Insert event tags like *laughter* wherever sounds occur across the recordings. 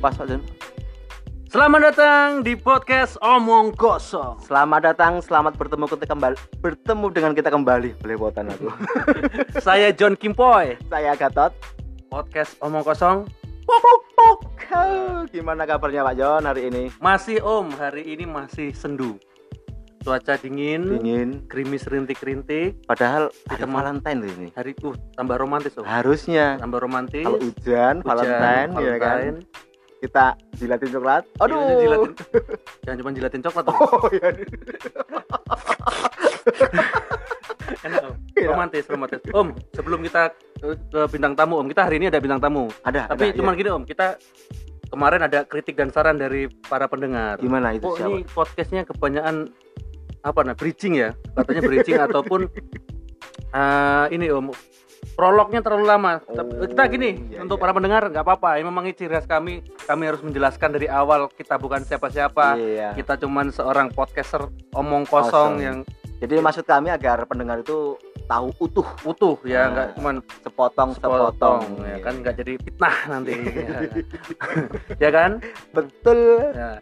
Pas Pak Jon. Selamat datang di podcast Omong Kosong. Selamat datang, selamat bertemu kita kembali bertemu dengan kita kembali. Belepotan aku. *laughs* Saya John Kimpoy. Saya Gatot. Podcast Omong Kosong Gimana kabarnya Pak Jon hari ini? masih Om. Hari ini masih sendu. Cuaca dingin, Dingin. gerimis rintik-rintik. Padahal ada Valentine loh ini. Hari uh tambah romantis Om. Harusnya Tambah romantis. kalau hujan, Hujan, Valentine, ya kan. Kita jilatin coklat. Aduh. Iya, jilatin. Jangan cuma jilatin coklat Om. Oh iya. *laughs* Enak Om. Iya. Romantis, romantis. Om, sebelum kita ke bintang tamu Om, kita hari ini ada bintang tamu. Ada. Tapi ada, cuman iya. gini Om, kita kemarin ada kritik dan saran dari para pendengar. gimana itu Oh siapa? ini podcastnya kebanyakan apa nah bridging ya katanya bridging *laughs* ataupun eh, ini om prolognya terlalu lama. Oh, kita gini iya, untuk iya. para pendengar nggak apa-apa. Ini memang ini ciri khas kami. Kami harus menjelaskan dari awal kita bukan siapa-siapa. Iya. Kita cuman seorang podcaster omong kosong, Kosong. yang Jadi maksud kami agar pendengar itu tahu utuh utuh ya Ah. nggak cuman sepotong sepotong, sepotong ya kan nggak jadi fitnah *laughs* nanti *laughs* ya kan betul ya.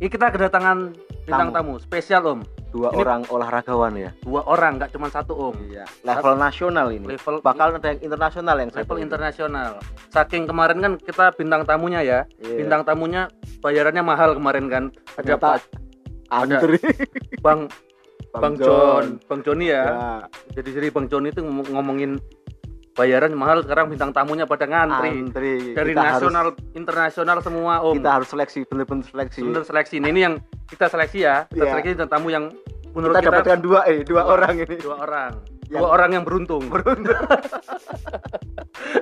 ini kita kedatangan bintang tamu, spesial om dua Ini- orang olahragawan ya dua orang nggak cuma satu om iya level nasional ini level bakal ada yang internasional yang level ini. internasional. Saking kemarin kan kita bintang tamunya ya, Iya. bintang tamunya bayarannya mahal kemarin kan. Ada Pak antri Bang Bang John, Bang Joni ya. ya Jadi jadi Bang Joni itu ngomong- ngomongin bayaran mahal sekarang bintang tamunya pada ngantri. antri Dari kita nasional, harus, internasional semua om. kita harus seleksi bener-bener seleksi Bener seleksi. Nah, ini yang kita seleksi ya. Kita Iya. seleksi bintang tamu yang menurut kita kita, dapatkan dua eh dua orang ini dua orang. Yang- Dua orang yang beruntung. *laughs*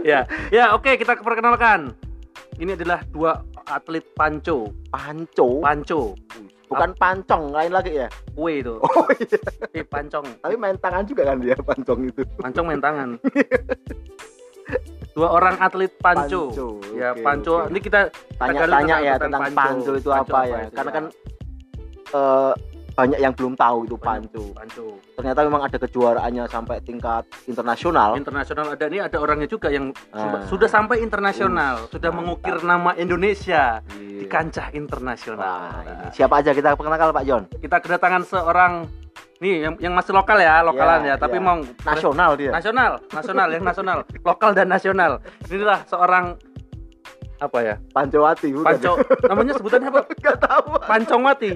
ya, ya oke kita perkenalkan. Ini adalah dua atlet panco. panco Panco, bukan pancong lain lagi ya kue itu. oh iya Eh, pancong. tapi main tangan juga kan dia pancong itu Pancong main tangan. Dua orang atlet panco. ya, oke, panco. oke. Ini kita tanya-tanya ya tentang panco. panco itu Panco apa apa ya itu karena ya? kan eh, banyak yang belum tahu itu panco Panco. ternyata memang ada kejuaraannya sampai tingkat internasional Internasional ada ini ada orangnya juga yang Ah. sudah sampai internasional, Uh, sudah mantap. mengukir nama Indonesia di Iya. kancah internasional. Wah, ini siapa aja kita perkenalkan Pak John Kita kedatangan seorang nih yang, yang masih lokal ya, lokalan Ya, ya, tapi ya. mau nasional dia nasional, nasional yang nasional, *laughs* lokal dan nasional. Inilah seorang apa ya? Pancowati bukan Panco, namanya sebutannya apa? *laughs* nggak tahu Pancongwati.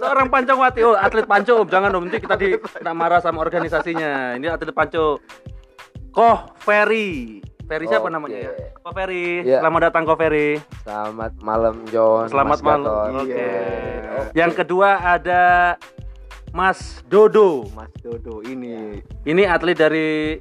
Seorang Pancongwati. Oh, atlet Panco, jangan Om. Nanti kita di kena marah sama organisasinya. Ini atlet Panco. Koh Ferry. Ferry siapa Oke. namanya ya? Koh Ferry. Iya. Selamat datang Koh Ferry. Selamat malam John. Selamat Mas malam. Oke. Iya. Yang kedua ada Mas Dodo. Mas Dodo ini Ini atlet dari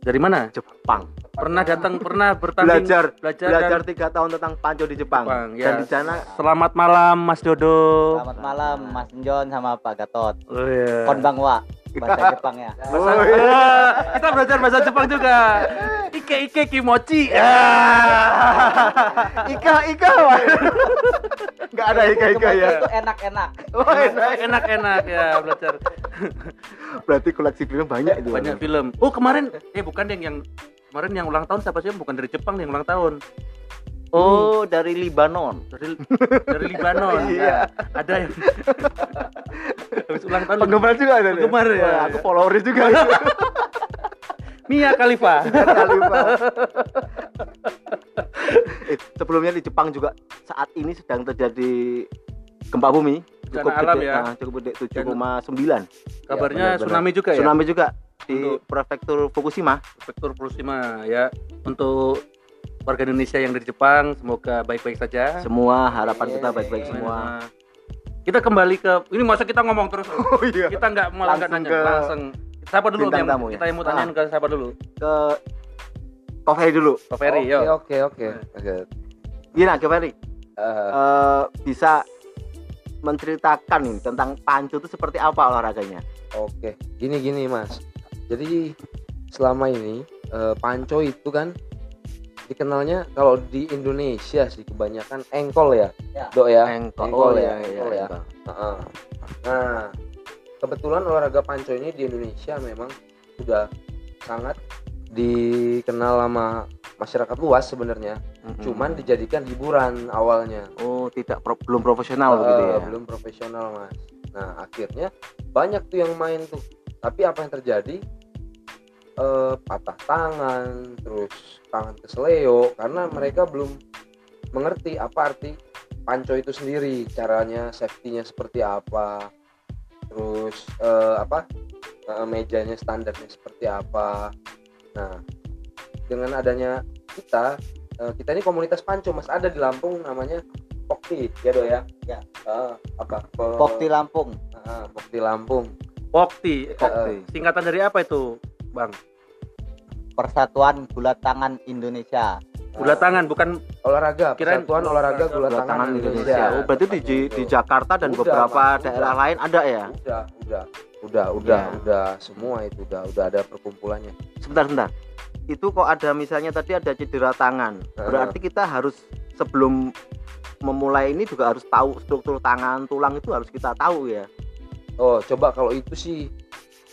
dari mana? Jepang Pernah datang, pernah bertanding belajar belajar, belajar dan- tiga tahun tentang panco di Jepang, Jepang, dan ya. di sana Selamat malam Mas Dodo. Selamat malam Mas John sama Pak Gatot. Oh, iya. Konbanwa bahasa *laughs* Jepang ya. Bahasa- Oh, iya. *laughs* Kita belajar bahasa Jepang juga. Ike ike kimochi. Ah. *laughs* Ika Ika nggak ada Ika Ika ya Itu enak-enak. oh, enak. Enak-enak ya belajar berarti koleksi film banyak itu banyak film. Oh kemarin eh bukan yang yang kemarin yang ulang tahun siapa sih? Bukan dari Jepang yang ulang tahun. Oh dari Libanon Dari dari Libanon. *laughs* Iya. Ya, ada yang *laughs* habis ulang tahun penggemar juga ada nih? Penggemar, ya. Wah, aku follower juga *laughs* Mia Khalifa. Kali, Pak. eh, sebelumnya di Jepang juga saat ini sedang terjadi gempa bumi cukup Bencana alam gede, ya. nah, cukup gede 7,9 Kabarnya benar-benar. tsunami juga ya. tsunami juga di Untuk- prefektur Fukushima Prefektur Fukushima ya untuk warga Indonesia yang dari Jepang semoga baik-baik saja. semua harapan kita baik-baik semua Nah, Kita kembali ke ini masa kita ngomong terus. *laughs* oh iya kita nggak malah nggak Langsung nanya ke langsung. Siapa dulu yang tamu ya? kita yang mau tanyain ke siapa dulu? ke Koferi dulu Oke yo. oke oke. Oke. gimana Koferi Eh, Eh, bisa menceritakan nih tentang pancu itu seperti apa olahraganya Oke. Gini gini Mas. Jadi selama ini eh, panco itu kan dikenalnya kalau di Indonesia sih kebanyakan engkol ya, Ya. dok ya. Engkol. Engkol Oh, ya, iya, iya, engkol ya. engkol. Heeh. Nah, kebetulan olahraga panco ini di Indonesia memang sudah sangat dikenal sama masyarakat luas sebenarnya Mm-mm. cuman dijadikan hiburan awalnya oh tidak pro- belum profesional Eh, begitu ya belum profesional mas nah akhirnya banyak tuh yang main tuh tapi apa yang terjadi Eh, patah tangan terus tangan kesleo karena mereka belum mengerti apa arti panco itu sendiri caranya safety-nya seperti apa terus eh, apa eh, mejanya standarnya seperti apa nah dengan adanya kita eh, kita ini komunitas panco mas ada di Lampung namanya Pokti ya do ya Ya. Eh, apa Pokti Lampung. eh, Pokti Lampung Pokti. Pokti. Singkatan dari apa itu, Bang? Persatuan Gula Tangan Indonesia. Gula tangan bukan olahraga Kirain- Persatuan olahraga gula tangan, tangan Indonesia, Indonesia. Oh, berarti di, di, di Jakarta dan Udah, beberapa Mas, daerah udah. lain ada ya? udah udah udah udah Ya. udah semua itu udah udah ada perkumpulannya Sebentar, sebentar. Itu kok ada misalnya tadi ada cedera tangan. Berarti kita harus sebelum memulai ini juga harus tahu struktur tangan, tulang itu harus kita tahu ya. oh coba kalau itu sih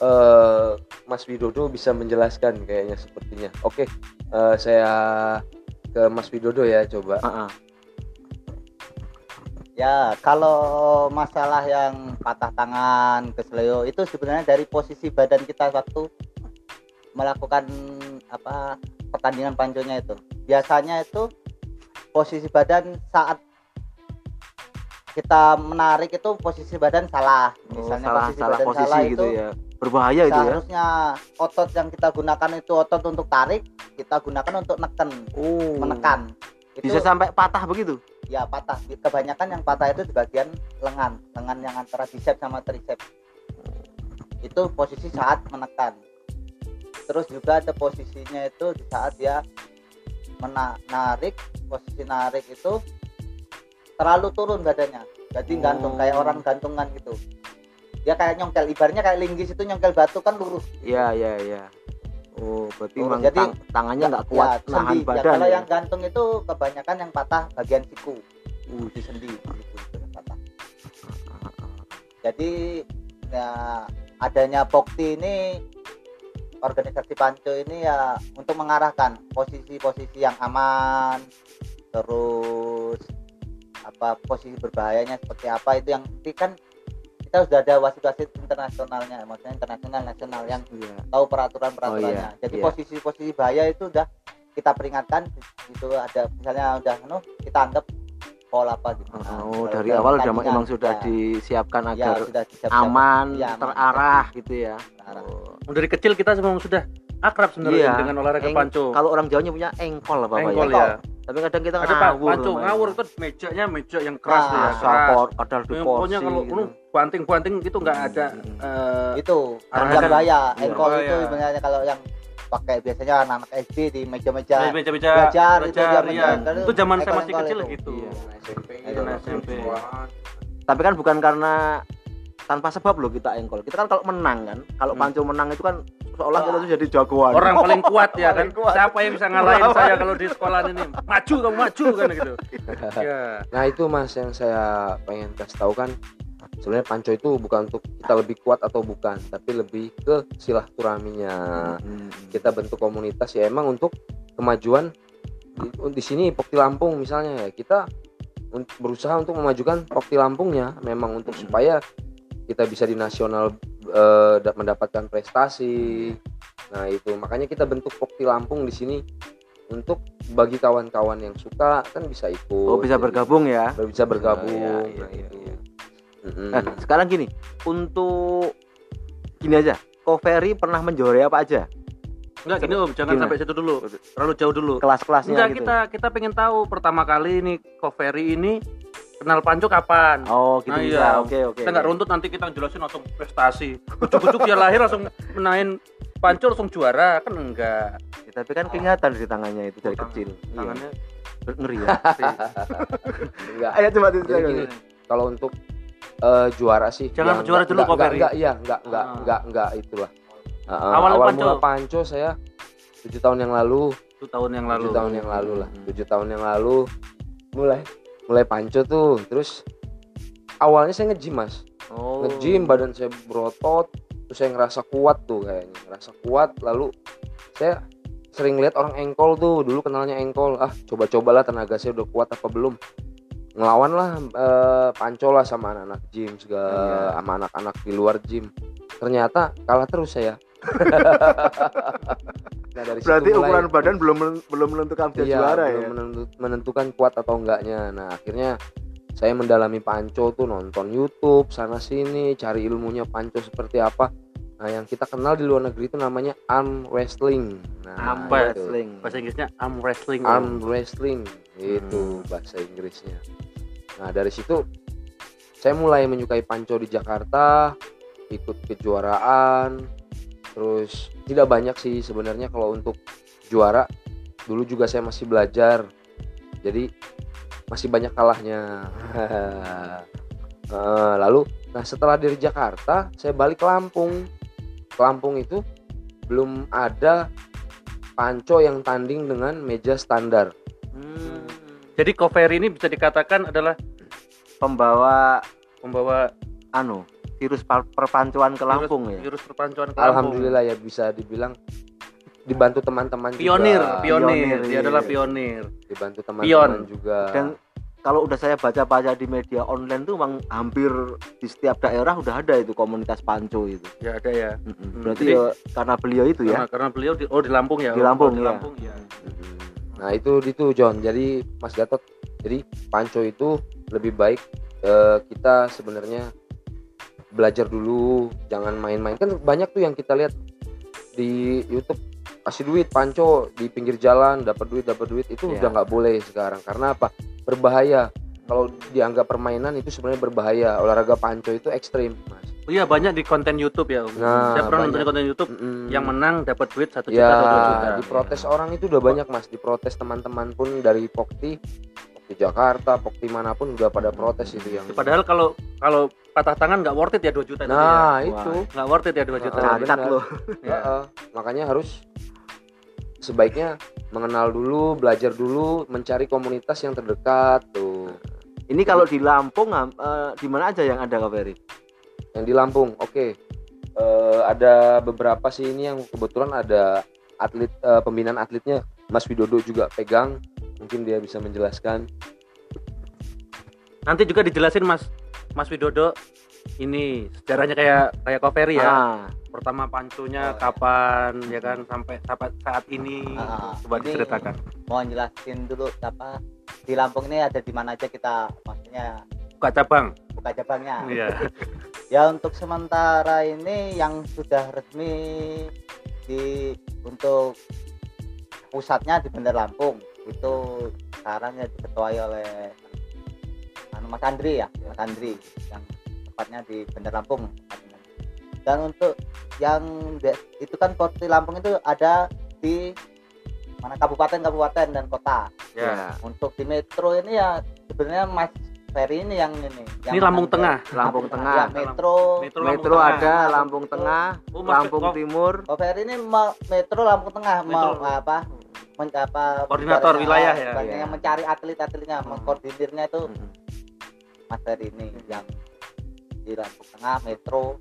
eh Mas Widodo bisa menjelaskan kayaknya sepertinya oke eh, saya ke Mas Widodo ya coba Heeh. Ya, kalau masalah yang patah tangan, kesleo itu sebenarnya dari posisi badan kita waktu melakukan apa pertandingan panconya itu. Biasanya itu posisi badan saat kita menarik itu posisi badan salah. Oh, Misalnya salah posisi salah badan posisi salah gitu itu ya. Berbahaya itu ya. seharusnya otot yang kita gunakan itu otot untuk tarik, kita gunakan untuk neken, Oh. menekan. Itu Bisa sampai patah begitu. ya patah kebanyakan yang patah itu di bagian lengan lengan yang antara bicep sama tricep itu posisi saat menekan terus juga ada posisinya itu di saat dia menarik posisi narik itu terlalu turun badannya jadi Oh. gantung kayak orang gantungan gitu dia kayak nyongkel ibarnya kayak linggis itu nyongkel batu kan lurus Iya, iya, iya. Oh, berarti Oh, jadi- tang- tangannya nggak kuat ya, nahan sendi. Ya, badan. kalau ya. yang gantung itu kebanyakan yang patah bagian siku Uh, di sendi gitu, itu yang patah *laughs* jadi ya adanya Pokti ini organisasi Panco ini ya untuk mengarahkan posisi-posisi yang aman terus apa posisi berbahayanya seperti apa itu yang kan kita sudah ada wasit-wasit internasionalnya maksudnya internasional nasional yang Iya. tahu peraturan-peraturannya. Oh, iya, Jadi iya. posisi-posisi bahaya itu udah kita peringatkan itu ada misalnya udah anu kita anggap foul apa gitu. Nah, Oh, kalau dari awal udah pertandingan, emang sudah ya, disiapkan ya, agar sudah disiapkan. aman, Iya, aman. terarah gitu ya. Terarah. Oh. dari kecil kita memang sudah akrab sebenarnya Iya. dengan olahraga Eng- panco. Kalau orang Jawanya punya engkol apa Pak Engkol ya? ya. Tapi kadang kita Ada ngawur. namanya. ngawur itu mejanya meja yang keras Nah, ya. Keras. kadal di. Pokoknya kalau gitu. lu banting-banting itu nggak ada Hmm. eh, Itu yang bahaya. Iya. Engkol itu sebenarnya kalau yang pakai biasanya anak-anak SD di meja-meja meja-meja belajar itu belajar, zaman- iya. itu zaman saya masih kecil itu. gitu. Iya. SMP Ayo, ya, SMP. Tapi kan bukan karena tanpa sebab loh kita engkol. Kita kan kalau menang kan, kalau Hmm. panco menang itu kan seolah kita tuh jadi jagoan. Orang paling *laughs* kuat ya kan. Kuat. Siapa yang bisa ngalahin saya *laughs* kalau di sekolah ini? Maju kamu maju kan gitu. *laughs* Ya. Nah itu mas yang saya pengen kasih tahu kan sebenarnya panco itu bukan untuk kita lebih kuat atau bukan, tapi lebih ke silaturahminya. Hmm. Kita bentuk komunitas ya emang untuk kemajuan di, di sini Pokti Lampung misalnya ya kita berusaha untuk memajukan Pokti Lampungnya memang untuk supaya kita bisa di nasional da- mendapatkan prestasi. Nah itu makanya kita bentuk Pokti Lampung di sini untuk bagi kawan-kawan yang suka kan bisa ikut. Oh, bisa Jadi- bergabung ya. bisa bergabung Iya, iya, nah iya, itu iya. Mm-mm. Nah, sekarang gini, untuk gini aja. Ko Ferry pernah menjuarai apa aja? Enggak gini Om, jangan Gimana? sampai situ dulu. Terlalu jauh dulu. Kelas-kelasnya Enggak, gitu. kita kita pengen tahu pertama kali ini Koferi ini kenal Panco kapan? Oh, gitu Nah, bisa. iya. Oke, oke. kita nggak runtut nanti kita jelasin langsung prestasi. Ujuk-ujuk dia lahir langsung menahin Panco langsung juara kan enggak. Ya, tapi kan kelihatan di tangannya itu dari Tangan- kecil. Iya. Tangannya ngeri ya. enggak *laughs* Ayo coba gini, kalau untuk eh, juara sih Jangan yang juara enggak- dulu, enggak, Ko enggak, Ferry. enggak, iya enggak enggak Ah. enggak enggak itulah Uh, uh, Awalnya awal Panco. mula panco saya tujuh tahun yang lalu itu tahun yang lalu. tujuh tahun yang lalu lah Hmm. tujuh tahun yang lalu mulai mulai panco tuh terus awalnya saya nge-gym mas. Oh. nge-gym badan saya berotot terus saya ngerasa kuat tuh kayaknya ngerasa kuat lalu saya sering lihat orang engkol tuh dulu kenalnya engkol. Ah coba-cobalah tenaga saya udah kuat apa belum? Ngelawan lah eh, panco lah sama anak-anak gym segala Iya. sama anak-anak di luar gym. Ternyata kalah terus saya *laughs* nah, dari situ Berarti mulai- ukuran badan belum belum menentukan bisa Iya, juara belum ya. menentu- menentukan kuat atau enggaknya. Nah, akhirnya saya mendalami panco tuh nonton YouTube sana sini, cari ilmunya panco seperti apa. Nah, yang kita kenal di luar negeri itu namanya arm wrestling. Nah, Arm itu. wrestling. bahasa Inggrisnya arm wrestling Arm wrestling itu Hmm. bahasa Inggrisnya. Nah, dari situ saya mulai menyukai panco di Jakarta, ikut kejuaraan. Terus tidak banyak sih sebenarnya kalau untuk juara. Dulu juga saya masih belajar. Jadi masih banyak kalahnya. *laughs* Eh, lalu nah setelah dari Jakarta saya balik ke Lampung. Ke Lampung itu belum ada panco yang tanding dengan meja standar. Hmm. jadi Coveri ini bisa dikatakan adalah Pembawa pembawa anu virus perpancuan ke Lampung ya. virus perpancuan ke Lampung. Alhamdulillah ya bisa dibilang dibantu teman-teman pionir, juga. pionir, Pionir, dia iya. adalah pionir. dibantu Pion. teman-teman juga. Dan kalau udah saya baca-baca di media online tuh memang hampir di setiap daerah udah ada itu komunitas panco itu. Ya ada ya. Mm-mm. Berarti jadi- ya karena beliau itu ya. Karena, karena beliau di, oh di Lampung ya. Di Oh, Lampung, di ya. Lampung ya. Mhm. Nah itu itu John. Jadi Mas Gatot. Jadi panco itu lebih baik eh, kita sebenarnya belajar dulu, jangan main-main. Kan banyak tuh yang kita lihat di YouTube kasih duit panco di pinggir jalan dapat duit dapat duit itu Iya. udah nggak boleh sekarang karena apa berbahaya kalau dianggap permainan itu sebenarnya berbahaya olahraga panco itu ekstrim mas Oh iya banyak di konten YouTube ya. Nah, Saya pernah nonton konten YouTube Mm-mm. yang menang dapat duit satu juta atau dua juta. Ya, diprotes orang itu udah banyak mas, diprotes teman-teman pun dari Pokti, Pokti Jakarta, Pokti mana pun udah pada protes itu yang. Padahal kalau kalau patah tangan nggak worth it ya 2 juta tadi ya. nah itu, Nggak worth it ya 2 juta. Ah, Cacat loh. Ya. Heeh. makanya harus sebaiknya mengenal dulu, belajar dulu, mencari komunitas yang terdekat tuh. Ini kalau di Lampung eh, di mana aja yang ada Kak Ferry? Yang di Lampung, oke. Eh, ada beberapa sih ini yang kebetulan ada atlet eh, pembinaan atletnya Mas Widodo juga pegang, mungkin dia bisa menjelaskan. Nanti juga dijelasin Mas Mas Widodo ini sejarahnya kayak kayak Coveri ya. Ah, Pertama pancunya Oh, kapan ya kan sampai sampai saat ini Ah, coba ini- diceritakan. mau jelasin dulu apa di Lampung ini ada di mana aja kita maksudnya Buka cabang. buka cabangnya Iya. *laughs* ya untuk sementara ini yang sudah resmi di untuk pusatnya di Bandar Lampung itu sekarang ya diketuai oleh Mas Andri ya Mas Andri yang tepatnya di Bandar Lampung dan untuk yang itu kan Porti Lampung itu ada di mana kabupaten-kabupaten dan kota Ya. untuk di metro ini ya sebenarnya Mas Ferry ini yang ini yang Ini Lampung Tengah. Lampung Tengah. ya, metro Metro, Metro Lampung ada, Tengah. Lampung Tengah, Oh, Lampung oh, Timur. Oh Ferry ini mau metro Lampung Tengah mau Metro. apa men, apa Koordinator ibaratnya, wilayah ah, ya? yang mencari atlet-atletnya Hmm. mengkoordinirnya itu Mm-mm. Mas Ferry ini yang di Lampung Tengah metro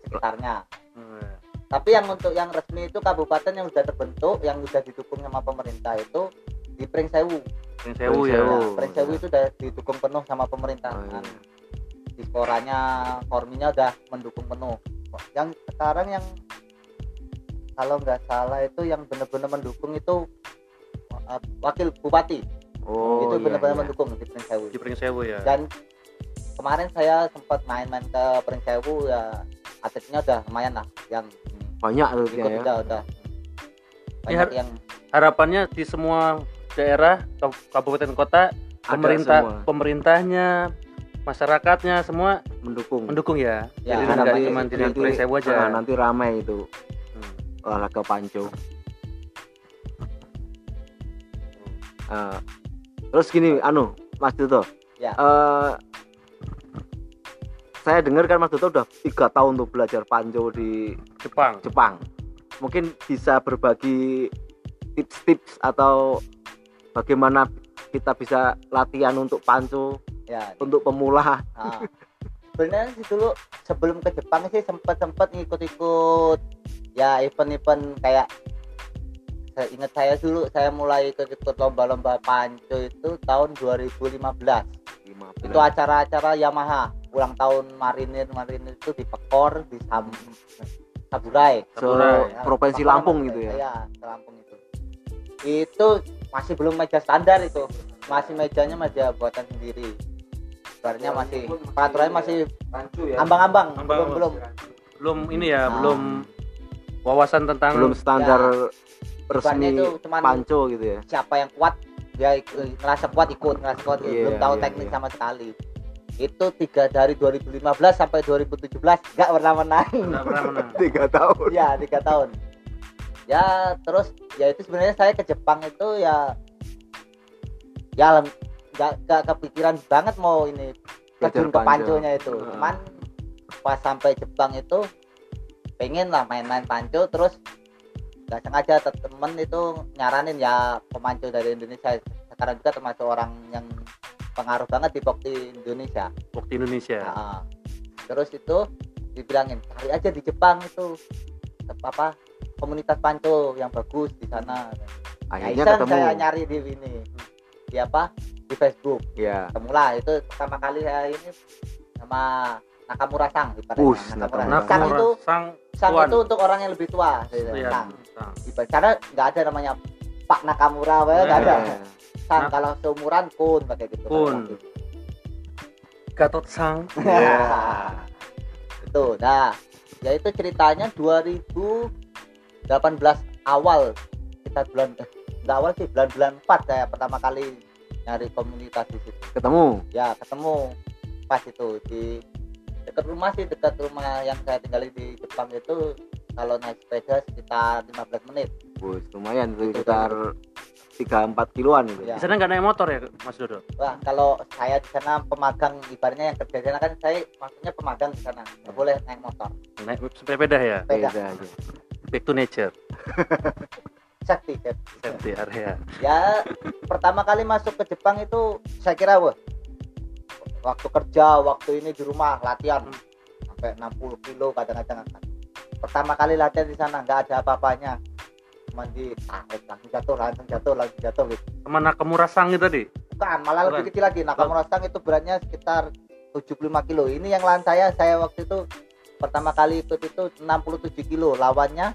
sekitarnya Hmm. tapi yang untuk yang resmi itu kabupaten yang sudah terbentuk yang sudah didukung sama pemerintah itu di Pringsewu Pring Sewu ya. Pringsewu. Ya, Pringsewu itu sudah didukung penuh sama pemerintah Oh, iya. di koranya korminya udah mendukung penuh yang sekarang yang kalau nggak salah itu yang benar-benar mendukung itu uh, wakil bupati Oh, itu iya, benar-benar iya. mendukung di Pringsewu Di Pring Sewu ya. dan kemarin saya sempat main-main ke Pringsewu ya atletnya udah lumayan lah yang Banyak tuh ikut ya. udah udah Ya, banyak yang Harapannya di semua daerah kab- kabupaten kota Ada pemerintah semua. pemerintahnya masyarakatnya semua mendukung. mendukung ya. Ya, Jadi Nanti- nggak cuma di nanti- Pring Sewu aja. ah, nanti ramai itu Hmm. olahraga panco. Ah, terus gini, anu, Mas Duto. Ya. Eh, saya dengar kan Mas Duto udah tiga tahun tuh belajar panco di Jepang. Jepang. Mungkin bisa berbagi tips-tips atau bagaimana kita bisa latihan untuk panco ya untuk pemula. Nah, sebenarnya sih dulu sebelum ke Jepang sih sempat sempat ngikut-ikut ya event-event kayak saya ingat saya dulu saya mulai ikut ikut lomba-lomba panco itu tahun 2015 itu acara-acara Yamaha ulang tahun marinir marinir itu di Pekor di Sam Saburai Saburai. Ya, Provinsi Lampung itu. gitu ya? Iya, Lampung itu itu masih belum meja standar itu masih mejanya meja buatan sendiri Sebenarnya masih peraturannya masih rancu ya ambang-ambang belum Ambang-ambang. belum belum ini ya Ah. belum wawasan tentang belum standar Ibaratnya resmi itu cuman panco gitu ya siapa yang kuat dia ngerasa kuat ikut ngerasa kuat. Iya, belum tahu iya, teknik iya. sama sekali itu tiga dari 2015 sampai 2017 nggak pernah menang. Nggak pernah menang. *laughs* Tiga tahun. Ya tiga tahun. Ya terus ya itu sebenarnya saya ke Jepang itu ya ya nggak nggak kepikiran banget mau ini terjun ke panco. panconya itu. Heeh. cuman pas sampai Jepang itu pengen lah main-main panco terus nggak sengaja te- temen itu nyaranin ya pemanco dari Indonesia. Sekarang juga termasuk orang yang pengaruh banget di Pokti Indonesia waktu Indonesia Nah, terus itu dibilangin cari aja di Jepang itu apa komunitas panco yang bagus di sana. Nah, akhirnya iseng ketemu saya nyari di ini di apa di Facebook ya ketemulah itu pertama kali saya ini sama Nakamura Sang ibaratnya. Us, Nakamura. Nakamura. Sang itu sang Sang itu untuk orang yang lebih tua gitu, Iya, Sang. sang. Karena nggak ada namanya Pak Nakamura ya, nggak ada Ya. Sang Nah. kalau seumuran Kun pakai gitu Kun. Gatot sang. *laughs* Iya. itu nah ya itu ceritanya 2018 awal. Kita bulan eh, nggak awal sih bulan-bulan 4 saya pertama kali nyari komunitas di situ. Ketemu? Ya ketemu pas itu di dekat rumah sih dekat rumah yang saya tinggali di Jepang itu kalau naik sepeda sekitar 15 menit. Bus, lumayan tuh Itu, sekitar tiga empat kiloan itu Ya. di sana nggak naik motor ya Mas Dodo? Wah, kalau saya di sana pemagang ibaratnya yang kerja di sana kan saya maksudnya pemagang di sana. Nggak boleh naik motor. Naik sepeda ya? Sepeda. Beda aja. back to nature. *laughs* Safety safety. safety area. Ya pertama kali masuk ke Jepang itu saya kira wah waktu kerja waktu ini di rumah latihan. Sampai 60 kilo kadang-kadang. Pertama kali latihan di sana nggak ada apa-apanya cuma di tarik langsung jatuh langsung jatuh langsung jatuh gitu. Sama Nakamura sang itu tadi? Bukan malah Bukan. lebih kecil lagi. Nakamura Stang itu beratnya sekitar 75 kilo. Ini yang lawan saya saya waktu itu pertama kali ikut itu 67 kilo. Lawannya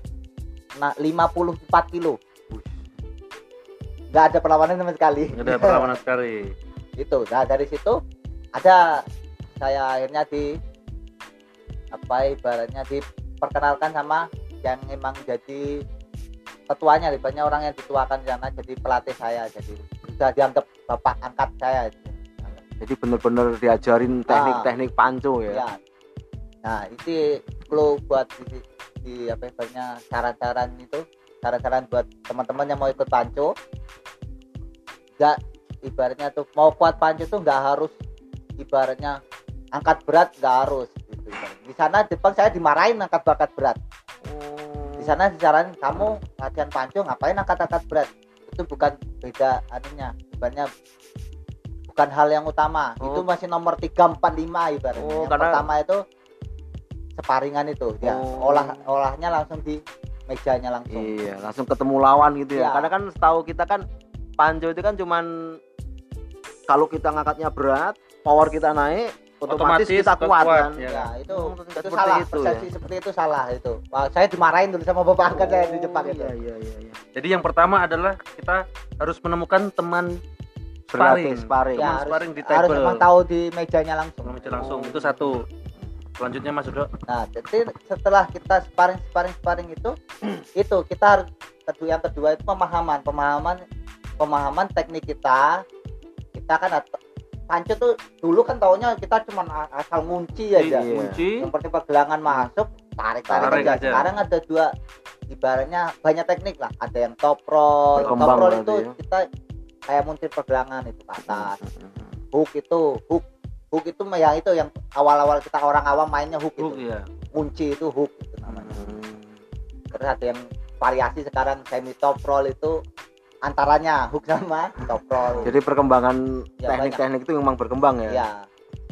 na- 54 kilo. Nggak ada perlawanan sama sekali. Nggak ada perlawanan *laughs* sekali. Itu nah dari situ ada saya akhirnya di apa ibaratnya diperkenalkan sama yang emang jadi ketuanya banyak orang yang dituakan di sana jadi pelatih saya jadi sudah dianggap bapak angkat saya jadi bener-bener diajarin teknik-teknik panco ya? Ya nah itu perlu buat di, di apa ibaratnya saran-saran itu saran-saran buat teman-teman yang mau ikut panco. Nggak ibaratnya tuh mau kuat panco tuh nggak harus ibaratnya angkat berat nggak harus gitu. di sana Jepang saya dimarahin angkat bakat berat di sana disaranin kamu latihan panco ngapain angkat-angkat berat itu bukan beda anunya ibaratnya bukan hal yang utama Oh. itu masih nomor 3 4 5 ibaratnya Oh, yang karena- pertama itu separingan itu ya Oh. olah olahnya langsung di mejanya langsung iya langsung ketemu lawan gitu ya Iya. karena kan setahu kita kan panco itu kan cuman kalau kita ngangkatnya berat power kita naik otomatis, Otomatis kita kuat, kuat, kan ya. ya itu Oh, itu seperti salah itu, persepsi seperti itu salah itu Wah, saya dimarahin dulu sama bapak angkat saya di Jepang itu iya iya iya, iya. jadi yang pertama adalah kita harus menemukan teman Sparring. sparring ya Teman harus, sparring di harus table. memang tahu di mejanya langsung Menuju langsung itu satu selanjutnya Mas Dodo Nah, jadi setelah kita sparring sparring sparring itu *clears throat* itu kita harus kedua yang kedua itu pemahaman, pemahaman pemahaman teknik kita. Kita kan panco tuh dulu kan taunya kita cuma asal ngunci aja. Iya. kunci Yang penting pergelangan masuk, tarik-tarik Tarik aja. aja. Sekarang ada dua ibaratnya banyak teknik lah. Ada yang top roll, top Berkembang roll berarti itu ya. kita kayak muntir pergelangan itu ke atas. Hook itu hook hook itu yang itu yang awal-awal kita orang awam mainnya hook, hook itu ya kunci itu hook itu namanya Hmm. terus ada yang variasi sekarang semi top roll itu antaranya hook sama top roll jadi perkembangan Ya, teknik-teknik itu memang berkembang ya ya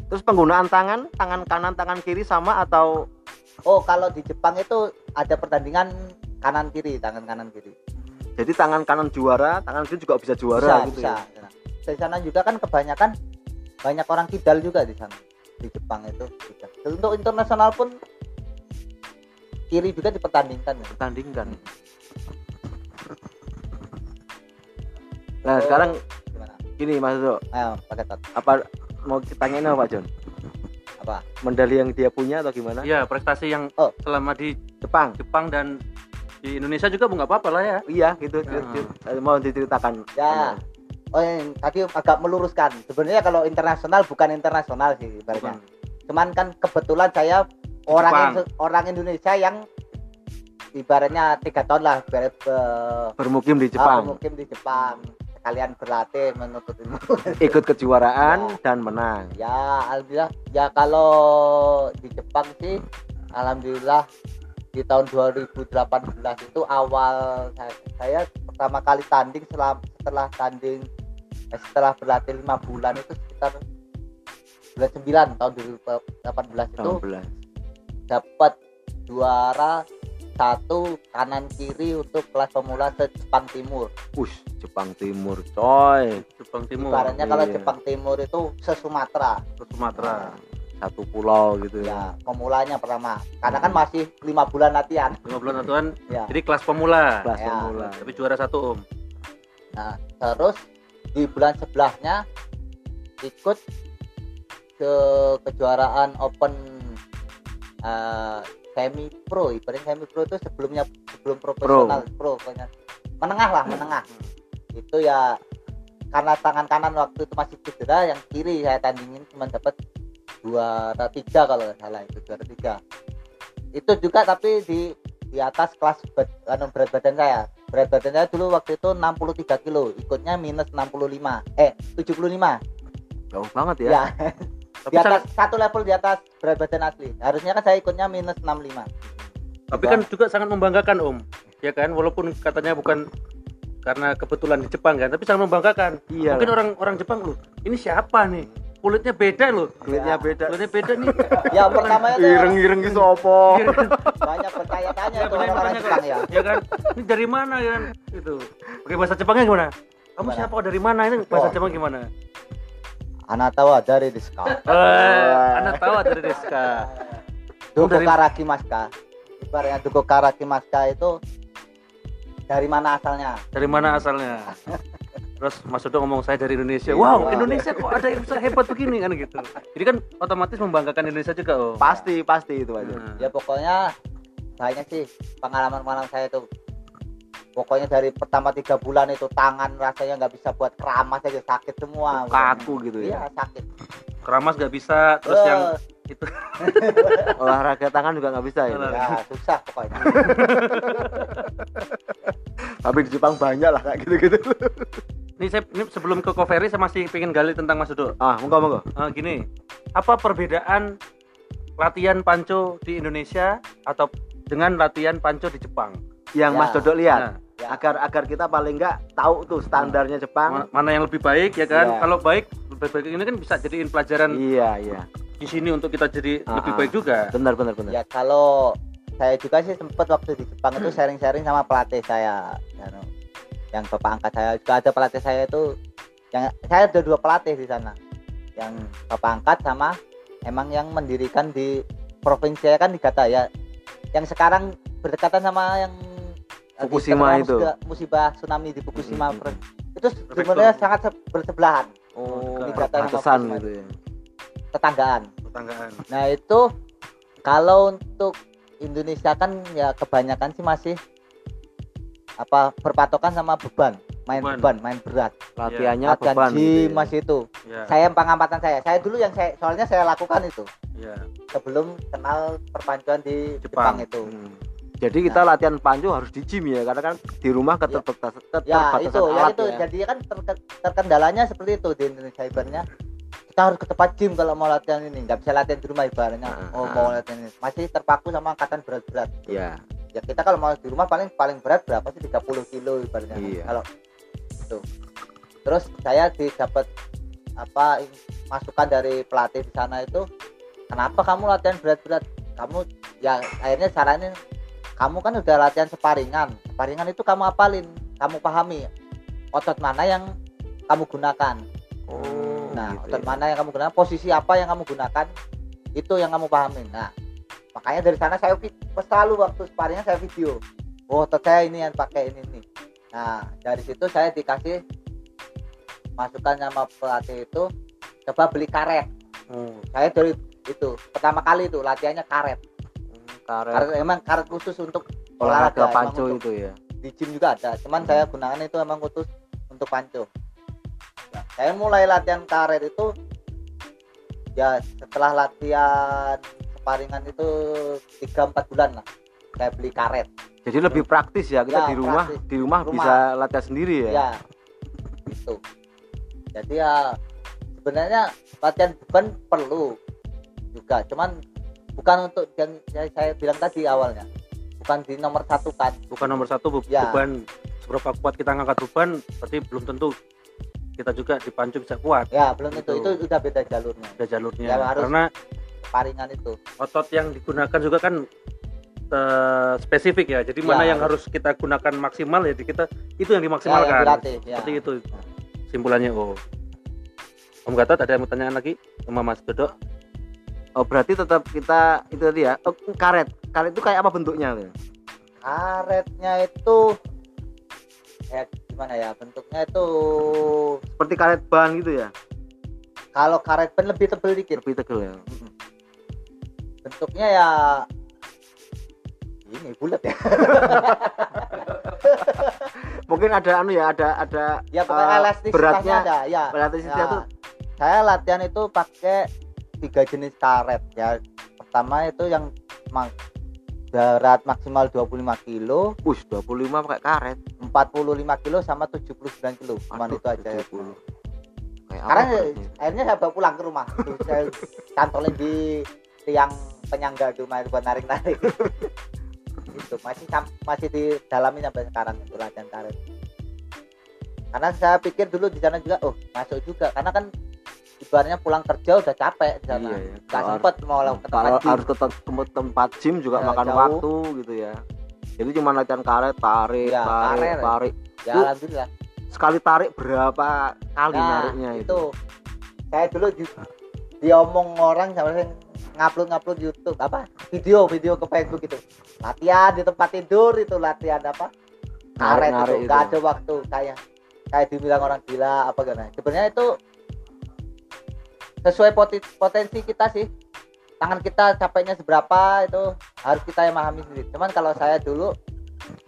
terus penggunaan tangan tangan kanan tangan kiri sama atau oh kalau di Jepang itu ada pertandingan kanan kiri tangan kanan kiri Jadi tangan kanan juara, tangan kiri juga bisa juara bisa gitu bisa ya. di sana juga kan kebanyakan banyak orang kidal juga di sana di Jepang itu juga. untuk internasional pun kiri juga dipertandingkan ya. Pertandingkan. Nah, sekarang gimana gini Mas ayo pakai tot apa mau ditanyain apa Pak John? apa Medali yang dia punya atau gimana? ya prestasi yang Oh. selama di Jepang. Jepang dan di Indonesia juga nggak apa-apa lah ya Iya, gitu. Hmm. Cer- Mau diceritakan. Ya. oh yang tadi agak meluruskan sebenarnya kalau internasional bukan internasional sih ibaratnya Bukan. cuman kan kebetulan saya orang. Indo- orang Indonesia yang ibaratnya tiga tahun lah ibarat eh, Bermukim di ah, Jepang, mungkin di Jepang sekalian berlatih menuntut ilmu *laughs* ikut kejuaraan dan menang. ya alhamdulillah ya kalau di Jepang sih alhamdulillah di tahun 2018 itu awal saya, saya pertama kali tanding setelah setelah tanding eh, setelah berlatih lima bulan itu sekitar bulan 9 tahun 2018 itu 18. dapat juara satu kanan kiri untuk kelas pemula se Jepang Timur. Ush, Jepang Timur, coy. Jepang Timur Ibaratnya kalau iya. Jepang Timur itu se Sumatera. ke Sumatera Satu pulau gitu ya. Ya, pemulanya pertama. Karena kan masih lima bulan latihan. lima bulan aturan Ya. jadi kelas pemula Kelas Ya. pemula. tapi juara satu om Nah, terus di bulan sebelahnya ikut ke kejuaraan Open eh, semi pro. Ibaratnya semi pro itu sebelumnya sebelum profesional pro, pokoknya menengah lah, menengah. Itu ya karena tangan kanan waktu itu masih cedera, yang kiri saya tandingin cuma dapat juara tiga kalau nggak salah itu juara tiga. Itu juga tapi di di atas kelas berat, anu, berat badan saya berat badan saya dulu waktu itu 63 kilo ikutnya minus 65 eh 75 Jauh banget ya. ya tapi di atas sangat- satu level di atas berat badan asli. Harusnya kan saya ikutnya minus 65 tapi kan juga sangat membanggakan om. Ya kan? Walaupun katanya bukan karena kebetulan di Jepang kan tapi sangat membanggakan. Iya. mungkin orang orang Jepang loh ini siapa nih? Kulitnya beda loh. Kulitnya beda. kulitnya beda nih. *laughs* Ya pertama itu Ireng-ireng gitu opo. *laughs* banyak bertanya-tanya Ya, orang-orang Jepang ya. Ya kan? Ini dari mana ya kan? Itu oke bahasa Jepangnya gimana? Kamu Gimana? siapa? Dari mana ini? Bahasa. Jepang gimana anak tahu dari diska eh anak tahu dari Deska Duko dari- Karaki Maska. Ibaratnya Duko Karaki Maska itu dari mana asalnya? Dari mana asalnya? *laughs* Terus Mas Dodo ngomong saya dari Indonesia. Iya. wow Indonesia kok ada yang bisa hebat begini kan gitu. Jadi kan otomatis membanggakan Indonesia juga oh. Pasti, pasti itu aja. Nah, ya pokoknya banyak sih pengalaman-pengalaman saya itu pokoknya dari pertama tiga bulan itu tangan rasanya nggak bisa buat keramas aja sakit semua Kaku gitu iya ya. sakit keramas gak bisa terus Eh, yang *laughs* Olahraga tangan juga nggak bisa ya. Ya susah pokoknya *laughs* Tapi di Jepang banyak lah kayak gitu-gitu. ini saya ini sebelum ke Covery saya masih pengen gali tentang Mas Dodo Ah, monggo monggo. Eh, gini apa perbedaan latihan panco di Indonesia atau dengan latihan panco di Jepang Yang Ya. Mas Dodo lihat. Nah, ya. Agar agar kita paling nggak tahu tuh standarnya Jepang. ma- mana yang lebih baik ya kan Iya. kalau baik lebih baik ini kan bisa jadiin pelajaran Iya, iya. di sini untuk kita jadi Ah, lebih ah. baik juga Benar benar benar. ya kalau saya juga sih sempat waktu di Jepang itu sharing-sharing sama pelatih saya ya, no. yang bapak angkat saya juga ada pelatih saya itu yang saya ada dua pelatih di sana yang bapak angkat sama emang yang mendirikan di provinsi saya kan di Gata ya yang sekarang berdekatan sama yang Fukushima itu. musibah, musibah tsunami di Fukushima Hmm, itu sebenarnya sangat se- bersebelahan Oh, Fukushima gitu ya. tetanggaan tetanggaan Nah itu kalau untuk Indonesia kan ya kebanyakan sih masih apa berpatokan sama beban, main Beban. beban, main berat. Latihannya Latihan beban gym gitu ya. masih itu. ya Saya pengamatan saya, saya dulu yang saya soalnya saya lakukan itu ya sebelum kenal perpancuan di Jepang. Jepang, itu. Hmm. Jadi kita latihan pancu harus di gym ya, karena kan di rumah keterbatasan Ya keterbatasan itu, ya itu. ya. Jadi kan terke- terkendalanya seperti itu di Indonesia ibaratnya kita harus ke tempat gym kalau mau latihan ini nggak bisa latihan di rumah ibaratnya Ah, oh ah. mau latihan ini masih terpaku sama angkatan berat-berat Iya. ya kita kalau mau di rumah paling paling berat berapa sih 30 kilo ibaratnya Iya. kalau itu terus saya didapat apa masukan dari pelatih di sana itu kenapa kamu latihan berat-berat kamu ya akhirnya saranin kamu kan udah latihan separingan. Separingan itu kamu apalin? Kamu pahami otot mana yang kamu gunakan. Oh, nah gitu otot ya. mana yang kamu gunakan posisi apa yang kamu gunakan itu yang kamu pahami. Nah makanya dari sana saya selalu waktu sparringnya saya video. Oh otot saya ini yang pakai ini nih. Nah dari situ saya dikasih masukan sama pelatih itu coba beli karet. Oh, saya dari itu pertama kali itu latihannya karet karet. Karet emang karet khusus untuk olahraga emang panco untuk- itu ya? di gym juga ada cuman saya gunakan itu emang khusus untuk panco Ya, saya mulai latihan karet itu ya setelah latihan sparingan itu 3-4 bulan lah saya beli karet. Jadi lebih praktis ya kita Ya, di rumah praktis. di rumah, Rumah. bisa latihan sendiri ya, ya itu jadi ya sebenarnya latihan beban perlu juga cuman bukan untuk yang saya bilang tadi awalnya. Bukan di nomor satu kan. Bukan nomor satu be- Ya. beban. Seberapa kuat kita ngangkat beban berarti belum tentu kita juga di pancu bisa kuat. Ya belum itu Gitu. itu udah beda jalurnya. Ada jalurnya. Ya, harus- karena paringan itu. otot yang digunakan juga kan eh, spesifik ya. Jadi Ya, mana yang harus. harus kita gunakan maksimal ya kita itu yang ya, yang dimaksimalkan dilatih ya. seperti itu. Simpulannya oh. Om Gatot ada yang pertanyaan lagi? Sama Mas Dodo oh berarti tetap kita itu tadi ya oh, karet. Karet itu kayak apa bentuknya? Karetnya itu ya gimana ya bentuknya itu seperti karet ban gitu ya? Kalau karet ban lebih tebel dikit. Lebih tegel ya? Bentuknya ya ini bulat ya. *laughs* Mungkin ada anu ya ada ada ya pokoknya eh, elastisitasnya beratnya. ada ya. Elastisitasnya Ya, tuh saya latihan itu pakai tiga jenis karet ya. Pertama itu yang ma- berat maksimal 25 kilo. Wush, 25 pakai karet. 45 kilo sama 79 kilo. Cuman Aduh, itu aja ya. 70. kayak apa sekarang beratnya? akhirnya saya bawa pulang ke rumah. Saya cantolin di tiang penyangga di rumah itu buat narik narik *laughs* itu masih masih didalami sampai sekarang itu latihan karet. Karena saya pikir dulu di sana juga oh masuk juga. Karena kan ibaratnya pulang kerja udah capek di sana. Iya, ya. Kalau sempet mau ke tempat kalau gym. harus ke tem- tem- tempat gym juga Ya, makan jauh. waktu gitu ya. Jadi cuma latihan karet tarik Ya, tarik karet. tarik. Ya alhamdulillah. sekali tarik berapa kali nah nariknya itu, itu. Saya dulu di, diomong orang sama saya ngupload ngupload YouTube apa? Video video ke Facebook itu. Latihan di tempat tidur itu latihan apa? Karet itu. nggak ada waktu kayak kayak dibilang orang gila apa gimana. Sebenarnya itu sesuai potensi kita sih. Tangan kita capeknya seberapa itu harus kita yang memahami sendiri. Cuman kalau saya dulu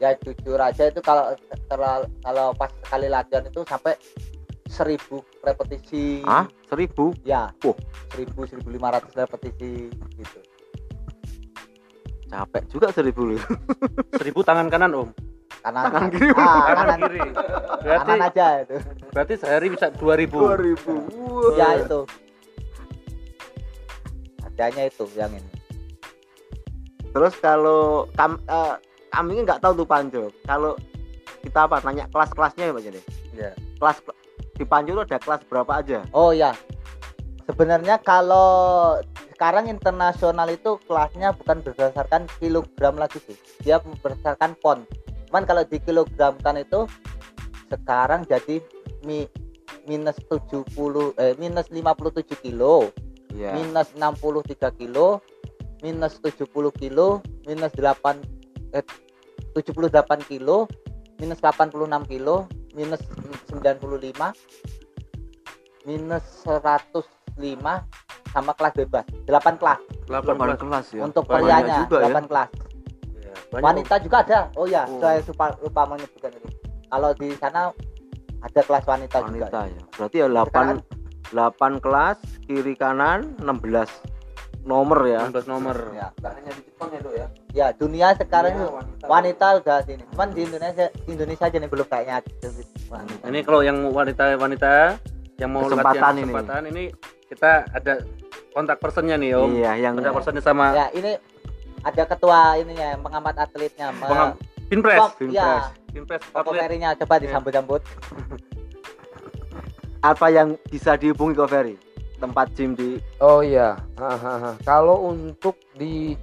ya jujur aja itu kalau terlalu kalau pas sekali latihan itu sampai seribu repetisi. Ah seribu? Ya. Wah. seribu seribu lima ratus repetisi gitu. Capek juga seribu *laughs* seribu tangan kanan Om. Kanan Tangan kiri. ah, kanan kanan, kiri. Berarti kanan aja itu. berarti sehari bisa 2000 ribu. Ya itu harganya itu yang ini terus kalau kam, eh, kami nggak tahu tuh panjo. Kalau kita apa nanya kelas-kelasnya ya pak jadi Iya. kelas di panjo itu ada kelas berapa aja? Oh ya sebenarnya kalau sekarang internasional itu kelasnya bukan berdasarkan kilogram lagi sih. Dia berdasarkan pon. Cuman kalau di kilogramkan itu sekarang jadi mi, minus 70 eh minus 57 kilo Iya. minus 63 kilo minus 70 kilo minus 8 eh, 78 kilo minus 86 kilo minus 95 minus 105 sama kelas bebas. 8 kelas. 8 18 kelas ya. Untuk prianya juga ya. 8 kelas. Om. wanita juga ada. Oh ya Oh. saya lupa, lupa menyebutkan ini. Kalau di sana ada kelas wanita, wanita juga ya. Berarti ya 8 8 kelas kiri kanan 16 nomor ya 16 nomor ya. Hanya di Jepang ya dok ya ya dunia sekarang Iya, itu wanita. wanita udah sini cuman di Indonesia Indonesia aja nih belum kayaknya. Wanita. ini kalau yang wanita-wanita yang mau Kesempatan latihan ini. kesempatan ini kita ada kontak personnya nih Om iya yang kontak personnya sama ya ini ada ketua ininya yang pengamat atletnya Pengam- Pinpress. ya Pinpress Koko atlet Ferry-nya coba disambut-sambut *laughs* apa yang bisa dihubungi ke Ferry tempat gym di Oh iya. Kalau untuk di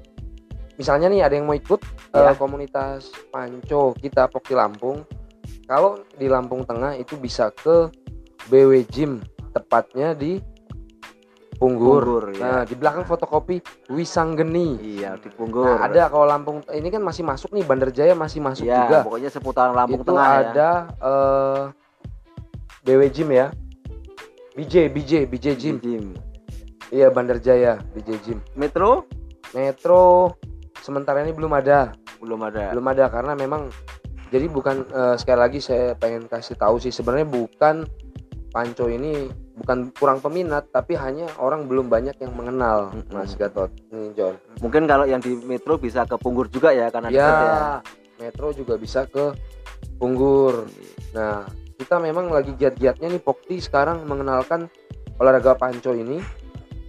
misalnya nih ada yang mau ikut Ya. eh, komunitas Panco kita Pokti Lampung kalau di Lampung Tengah itu bisa ke BW Gym tepatnya di Punggur. Punggur, ya. Nah, di belakang fotokopi Wisanggeni. Iya, di Punggur. Nah, ada kalau Lampung ini kan masih masuk nih Bandar Jaya masih masuk ya, juga. pokoknya seputaran Lampung itu Tengah ya. ada eh, BW Gym ya. BJ BJ BJ Gym. Gym. Iya Bandar Jaya BJ Gym. Metro Metro sementara ini belum ada. belum ada. belum ada karena memang jadi bukan eh, sekali lagi saya pengen kasih tahu sih sebenarnya bukan Panco ini bukan kurang peminat tapi hanya orang belum banyak yang mengenal Mm-mm. Mas Gatot ini John Mungkin kalau yang di Metro bisa ke Punggur juga ya karena ya, ya. Metro juga bisa ke Punggur nah kita memang lagi giat-giatnya nih Pokti sekarang mengenalkan olahraga Panco ini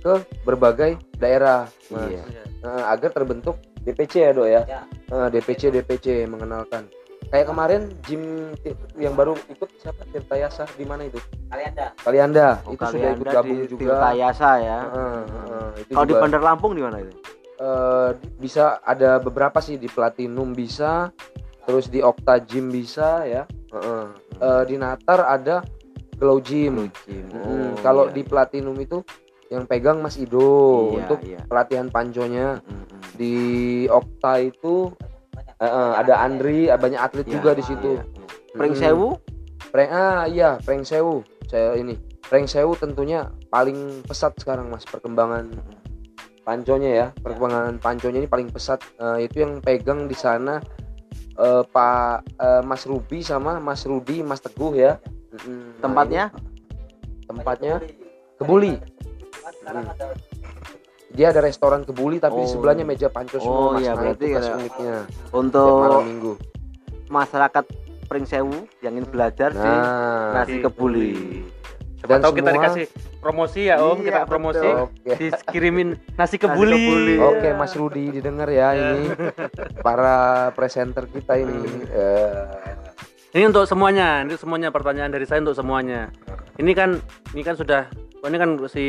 ke berbagai daerah Mas. Iya. Nah, agar terbentuk DPC ya dok ya, Ya. Eh, DPC DPC mengenalkan kayak kemarin gym yang baru ikut siapa Tirta Yasa di mana itu Kalian dah. Kalianda Oh, itu sudah kalian ikut gabung di juga Tirtayasa ya. Heeh, heeh, itu Kalau di Bandar Lampung di mana itu? eh, bisa ada beberapa sih di Platinum bisa terus di Okta Gym bisa ya Heeh. Eh, di Natar ada Glow Gym Gym. Mm, Oh, kalau iya. di Platinum itu yang pegang Mas Ido Iya, untuk iya. pelatihan panconya Mm, mm. di Okta itu Banyak. eh, ada Andri ada banyak atlet Iya, juga di situ iya, iya. Mm. Sewu Prank ah iya prank sewu saya ini prank sewu tentunya paling pesat sekarang mas perkembangan panconya ya perkembangan panconya ini paling pesat Eh, itu yang pegang di sana eh, Pak eh, Mas Ruby sama Mas Rudi Mas Teguh ya. Nah, tempatnya? Ini. Tempatnya? Kebuli. Ada dia ada restoran Kebuli tapi di Oh. sebelahnya meja panco semua Oh, mas. iya, Nah, berarti itu ada- uniknya. untuk malam minggu. masyarakat Pring Sewu yang ingin belajar di nah nasi kebuli. Siapa Dan tahu kita semua- dikasih promosi ya Om, Iya, kita promosi. oke Dikirimin nasi kebuli. kebuli. Oke Mas Rudi didengar ya ini para presenter kita ini. Eh, Ini untuk semuanya, ini semuanya pertanyaan dari saya untuk semuanya. Ini kan ini kan sudah oh, ini kan si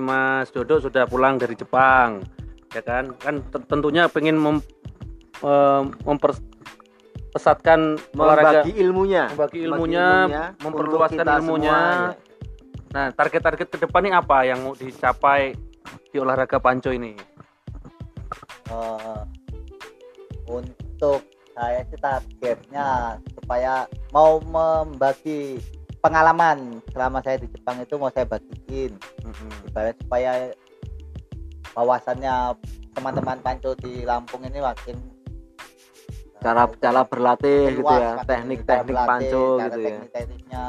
Mas Dodo sudah pulang dari Jepang. Ya kan? Kan tentunya pengen mem, eh, memperpesatkan olahraga Membagi ilmunya. membagi ilmunya, untuk memperluaskan kita ilmunya. Nah, target-target ke depan ini apa yang mau dicapai di olahraga panco ini? eh, untuk saya sih targetnya supaya mau membagi pengalaman selama saya di Jepang itu mau saya bagiin ibarat supaya wawasannya teman-teman panco di Lampung ini makin eh, cara cara berlatih gitu ya, teknik-teknik panco gitu ya. teknik-tekniknya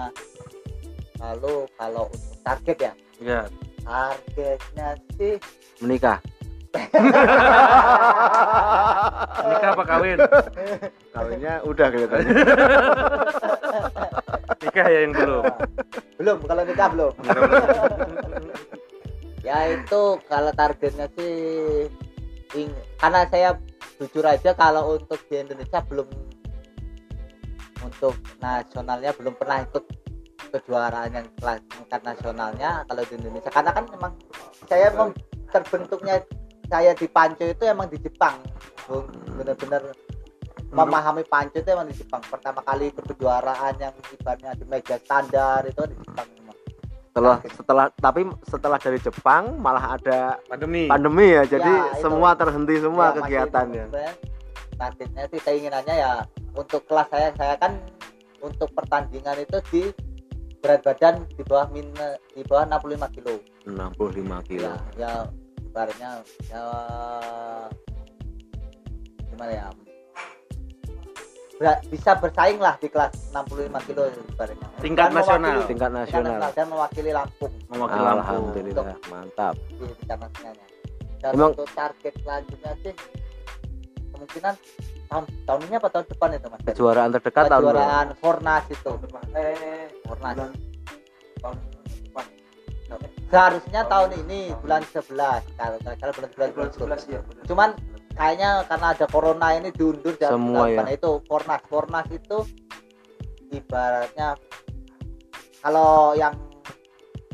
lalu kalau untuk target ya Ya, targetnya sih Menikah. *laughs* nikah apa kawin? Kawinnya udah kelihatannya. *laughs* Nikah ya yang belum. belum kalau nikah belum *laughs* ya itu kalau targetnya sih ing- karena saya jujur aja kalau untuk di Indonesia belum untuk nasionalnya belum pernah ikut kejuaraan yang kelas tingkat nasionalnya kalau di Indonesia karena kan memang saya mem- terbentuknya saya di Panco itu emang di Jepang benar-benar memahami Panco itu emang di Jepang pertama kali ikut kejuaraan yang ibaratnya di meja standar itu di Jepang memang Setelah setelah tapi setelah dari Jepang malah ada Pandemi. pandemi ya. Jadi Ya, itu. semua terhenti semua Ya, kegiatannya. targetnya sih keinginannya ya untuk kelas saya saya kan untuk pertandingan itu di berat badan di bawah min di bawah 65 kilo 65 kilo. ya ya ibaratnya ya gimana ya Ber- bisa bersaing lah di kelas 65 kilo ibaratnya Tingkat Dan nasional. mewakili- Tingkat nasional. dan mewakili Lampung Mewakili Lampung. Alhamdulillah, mantap. di tingkat nasionalnya dan Emang- untuk target selanjutnya sih kemungkinan tahun tahun ini apa? Tahun depan itu mas? Kejuaraan terdekat tahun berapa? kejuaraan Fornas itu. Fornas. seharusnya tahun ini bulan 11 kalau kalau bulan 11 bulan 11 ya. cuman kayaknya karena ada corona ini diundur dan Semua ya. karena itu. Fornas Fornas itu ibaratnya kalau yang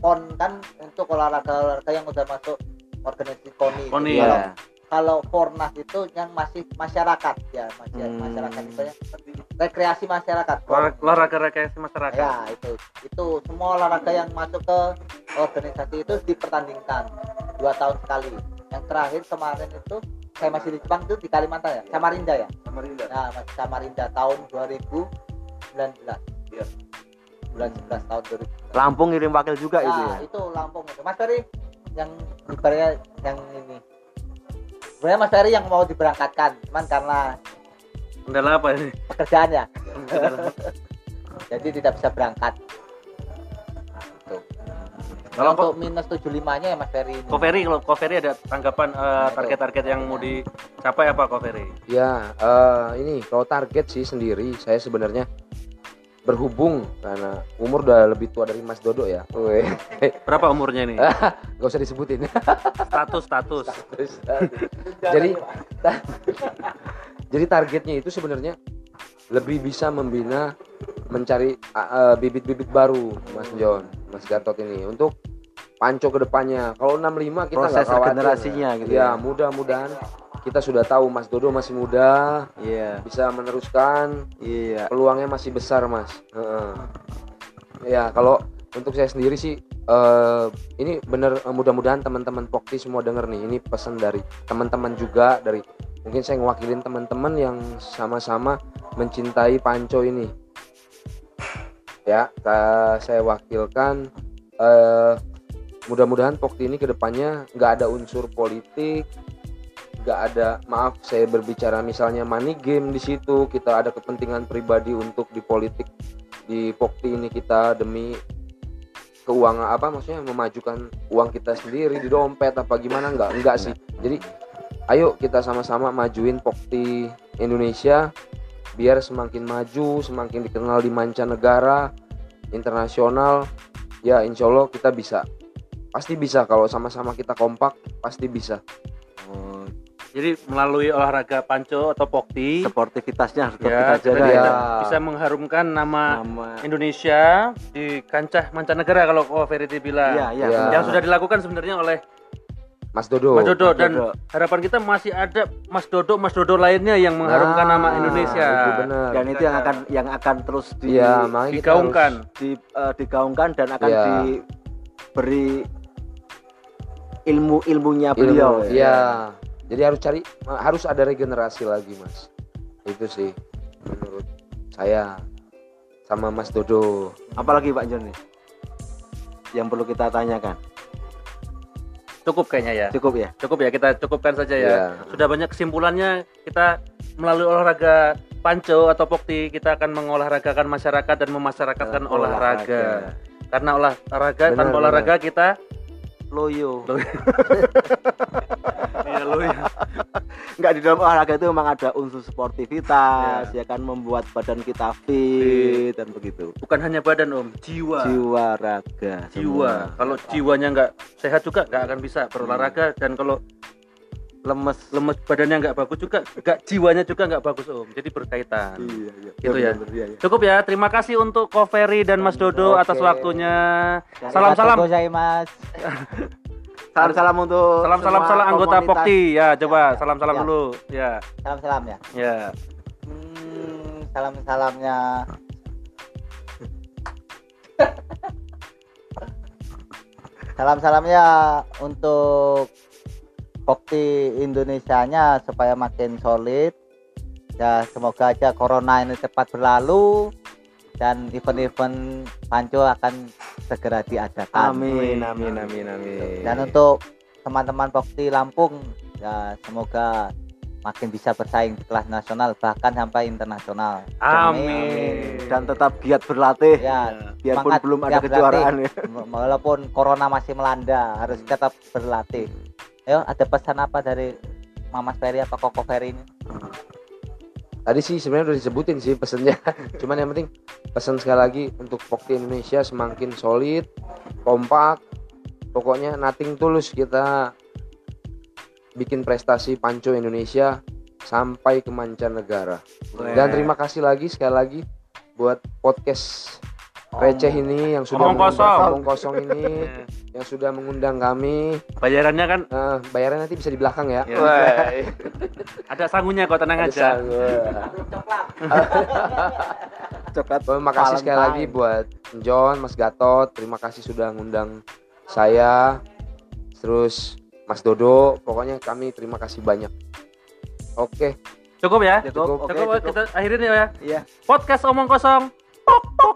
pon kan untuk olahraga olahraga yang udah masuk organisasi koni Koni, kalau Iya. Kalau Fornas itu yang masih masyarakat ya masih Hmm. masyarakat itu seperti rekreasi masyarakat. Olah- olahraga rekreasi masyarakat. Ya itu itu semua olahraga yang masuk ke organisasi itu dipertandingkan dua tahun sekali. Yang terakhir kemarin itu saya masih di Jepang itu di Kalimantan ya Samarinda ya? Samarinda. Nah masih Samarinda tahun 2019 Iya. bulan 11 tahun 2019 Lampung ngirim wakil juga itu nah, ya? itu Lampung itu. Mas Ferry yang ibaratnya yang ini sebenarnya Mas Ferry yang mau diberangkatkan cuman karena kendala apa ini? pekerjaan ya *laughs* jadi tidak bisa berangkat. Tuh. Kalau untuk minus 75 nya ya Mas Ferry ini. Ko Ferry kalau Ko Ferry ada tanggapan eh, target-target yang mau dicapai apa Ko Ferry? Ya, eh, ini kalau target sih sendiri saya sebenarnya berhubung karena umur udah lebih tua dari Mas Dodo ya. Weh, berapa umurnya ini *laughs* nggak usah disebutin. status status jadi jadi targetnya itu sebenarnya lebih bisa membina mencari uh, uh, bibit-bibit baru Mas John, Mas Gatot ini untuk Panco ke depannya. Kalau 65 kita nggak proses khawatir. regenerasinya gitu Ya, ya mudah-mudahan kita sudah tahu Mas Dodo masih muda, iya. bisa meneruskan. Iya. Peluangnya masih besar mas. Heeh. ya kalau untuk saya sendiri sih eh, ini bener eh, mudah-mudahan teman-teman Pokti semua denger nih. Ini pesan dari teman-teman juga dari mungkin saya ngewakilin teman-teman yang sama-sama mencintai Panco ini. Ya saya wakilkan eh, mudah-mudahan Pokti ini ke depannya nggak ada unsur politik nggak ada maaf saya berbicara misalnya money game di situ kita ada kepentingan pribadi untuk di politik di Pokti ini kita demi keuangan apa maksudnya memajukan uang kita sendiri di dompet apa gimana nggak nggak sih. Jadi ayo kita sama-sama majuin Pokti Indonesia biar semakin maju semakin dikenal di mancanegara internasional. Ya insya Allah kita bisa. Pasti bisa kalau sama-sama kita kompak pasti bisa jadi melalui olahraga panco atau pokti sportivitasnya harus tetap ya kita jaga ya. bisa, mengharumkan nama nama Indonesia di kancah mancanegara kalau Ko Ferry bilang iya iya Ya. benar. yang sudah dilakukan sebenarnya oleh Mas Dodo Mas Dodo Mas dan Dodo. harapan kita masih ada Mas Dodo Mas Dodo lainnya yang mengharumkan Nah, nama Indonesia itu benar dan itu yang akan yang akan terus di, kita digaungkan di eh, digaungkan dan akan Iya. diberi ilmu ilmunya ilmu beliau iya jadi harus cari harus ada regenerasi lagi mas. Itu sih menurut saya sama Mas Dodo. Apalagi Pak Joni yang perlu kita tanyakan. Cukup kayaknya ya. Cukup ya? Cukup ya kita cukupkan saja ya. Iya. sudah banyak kesimpulannya kita melalui olahraga panco atau pokti kita akan mengolahragakan masyarakat dan memasyarakatkan olahraga. karena olahraga Benar, tanpa benar. olahraga kita loyo *laughs* iya lo ya. *laughs* Nggak di dalam olahraga itu memang ada unsur sportivitas ya kan membuat badan kita fit dan begitu. Bukan hanya badan om jiwa. Jiwa raga jiwa. semua. kalau jiwanya nggak sehat juga nggak akan bisa berolahraga. Dan kalau lemes lemes badannya nggak bagus juga nggak jiwanya juga nggak bagus om. Jadi berkaitan. Iya iya. Gitu ya. Benar, iya, iya. cukup ya. Terima kasih untuk Ko Ferry dan Mas Dodo Oke. atas waktunya. Salam salam. Mas. *laughs* salam salam untuk salam salam salam anggota. Pokti ya coba Ya, ya. salam salam Ya. dulu ya Salam salam ya. ya Hmm, salam salamnya. *laughs* salam salamnya untuk Bokti Indonesianya supaya makin solid. Ya semoga aja corona ini cepat berlalu dan event-event Panco akan segera diadakan. amin amin. amin amin Dan untuk teman-teman Bokti Lampung ya semoga makin bisa bersaing di kelas nasional bahkan sampai internasional. amin. Dan tetap giat berlatih. Ya, biarpun semangat belum ada tiap kejuaraan ya. *laughs* Wa- walaupun corona masih melanda harus tetap berlatih. Ayo, ada pesan apa dari Mama Ferry apa Koko Ferry ini? Tadi sih sebenarnya udah disebutin sih pesennya *laughs* cuman yang penting pesan sekali lagi untuk Pokti Indonesia semakin solid kompak pokoknya nothing tulus kita bikin prestasi Panco Indonesia sampai ke mancanegara. Dan terima kasih lagi sekali lagi buat podcast receh ini yang sudah Omong kosong. mengundang- omong kosong ini *laughs* yang sudah mengundang kami Bayarannya kan Eh, bayaran nanti bisa di belakang ya Ya. Wah. ada sangunya kok tenang Ada aja. wah. Coklat. Terima kasih sekali lagi buat John, Mas Gatot. Terima kasih sudah ngundang saya. Terus Mas Dodo. Pokoknya kami terima kasih banyak. Oke. Cukup ya? Cukup. Cukup. Oke, Cukup, cukup. kita akhirin ya. Iya. Podcast omong kosong. Pok, pok.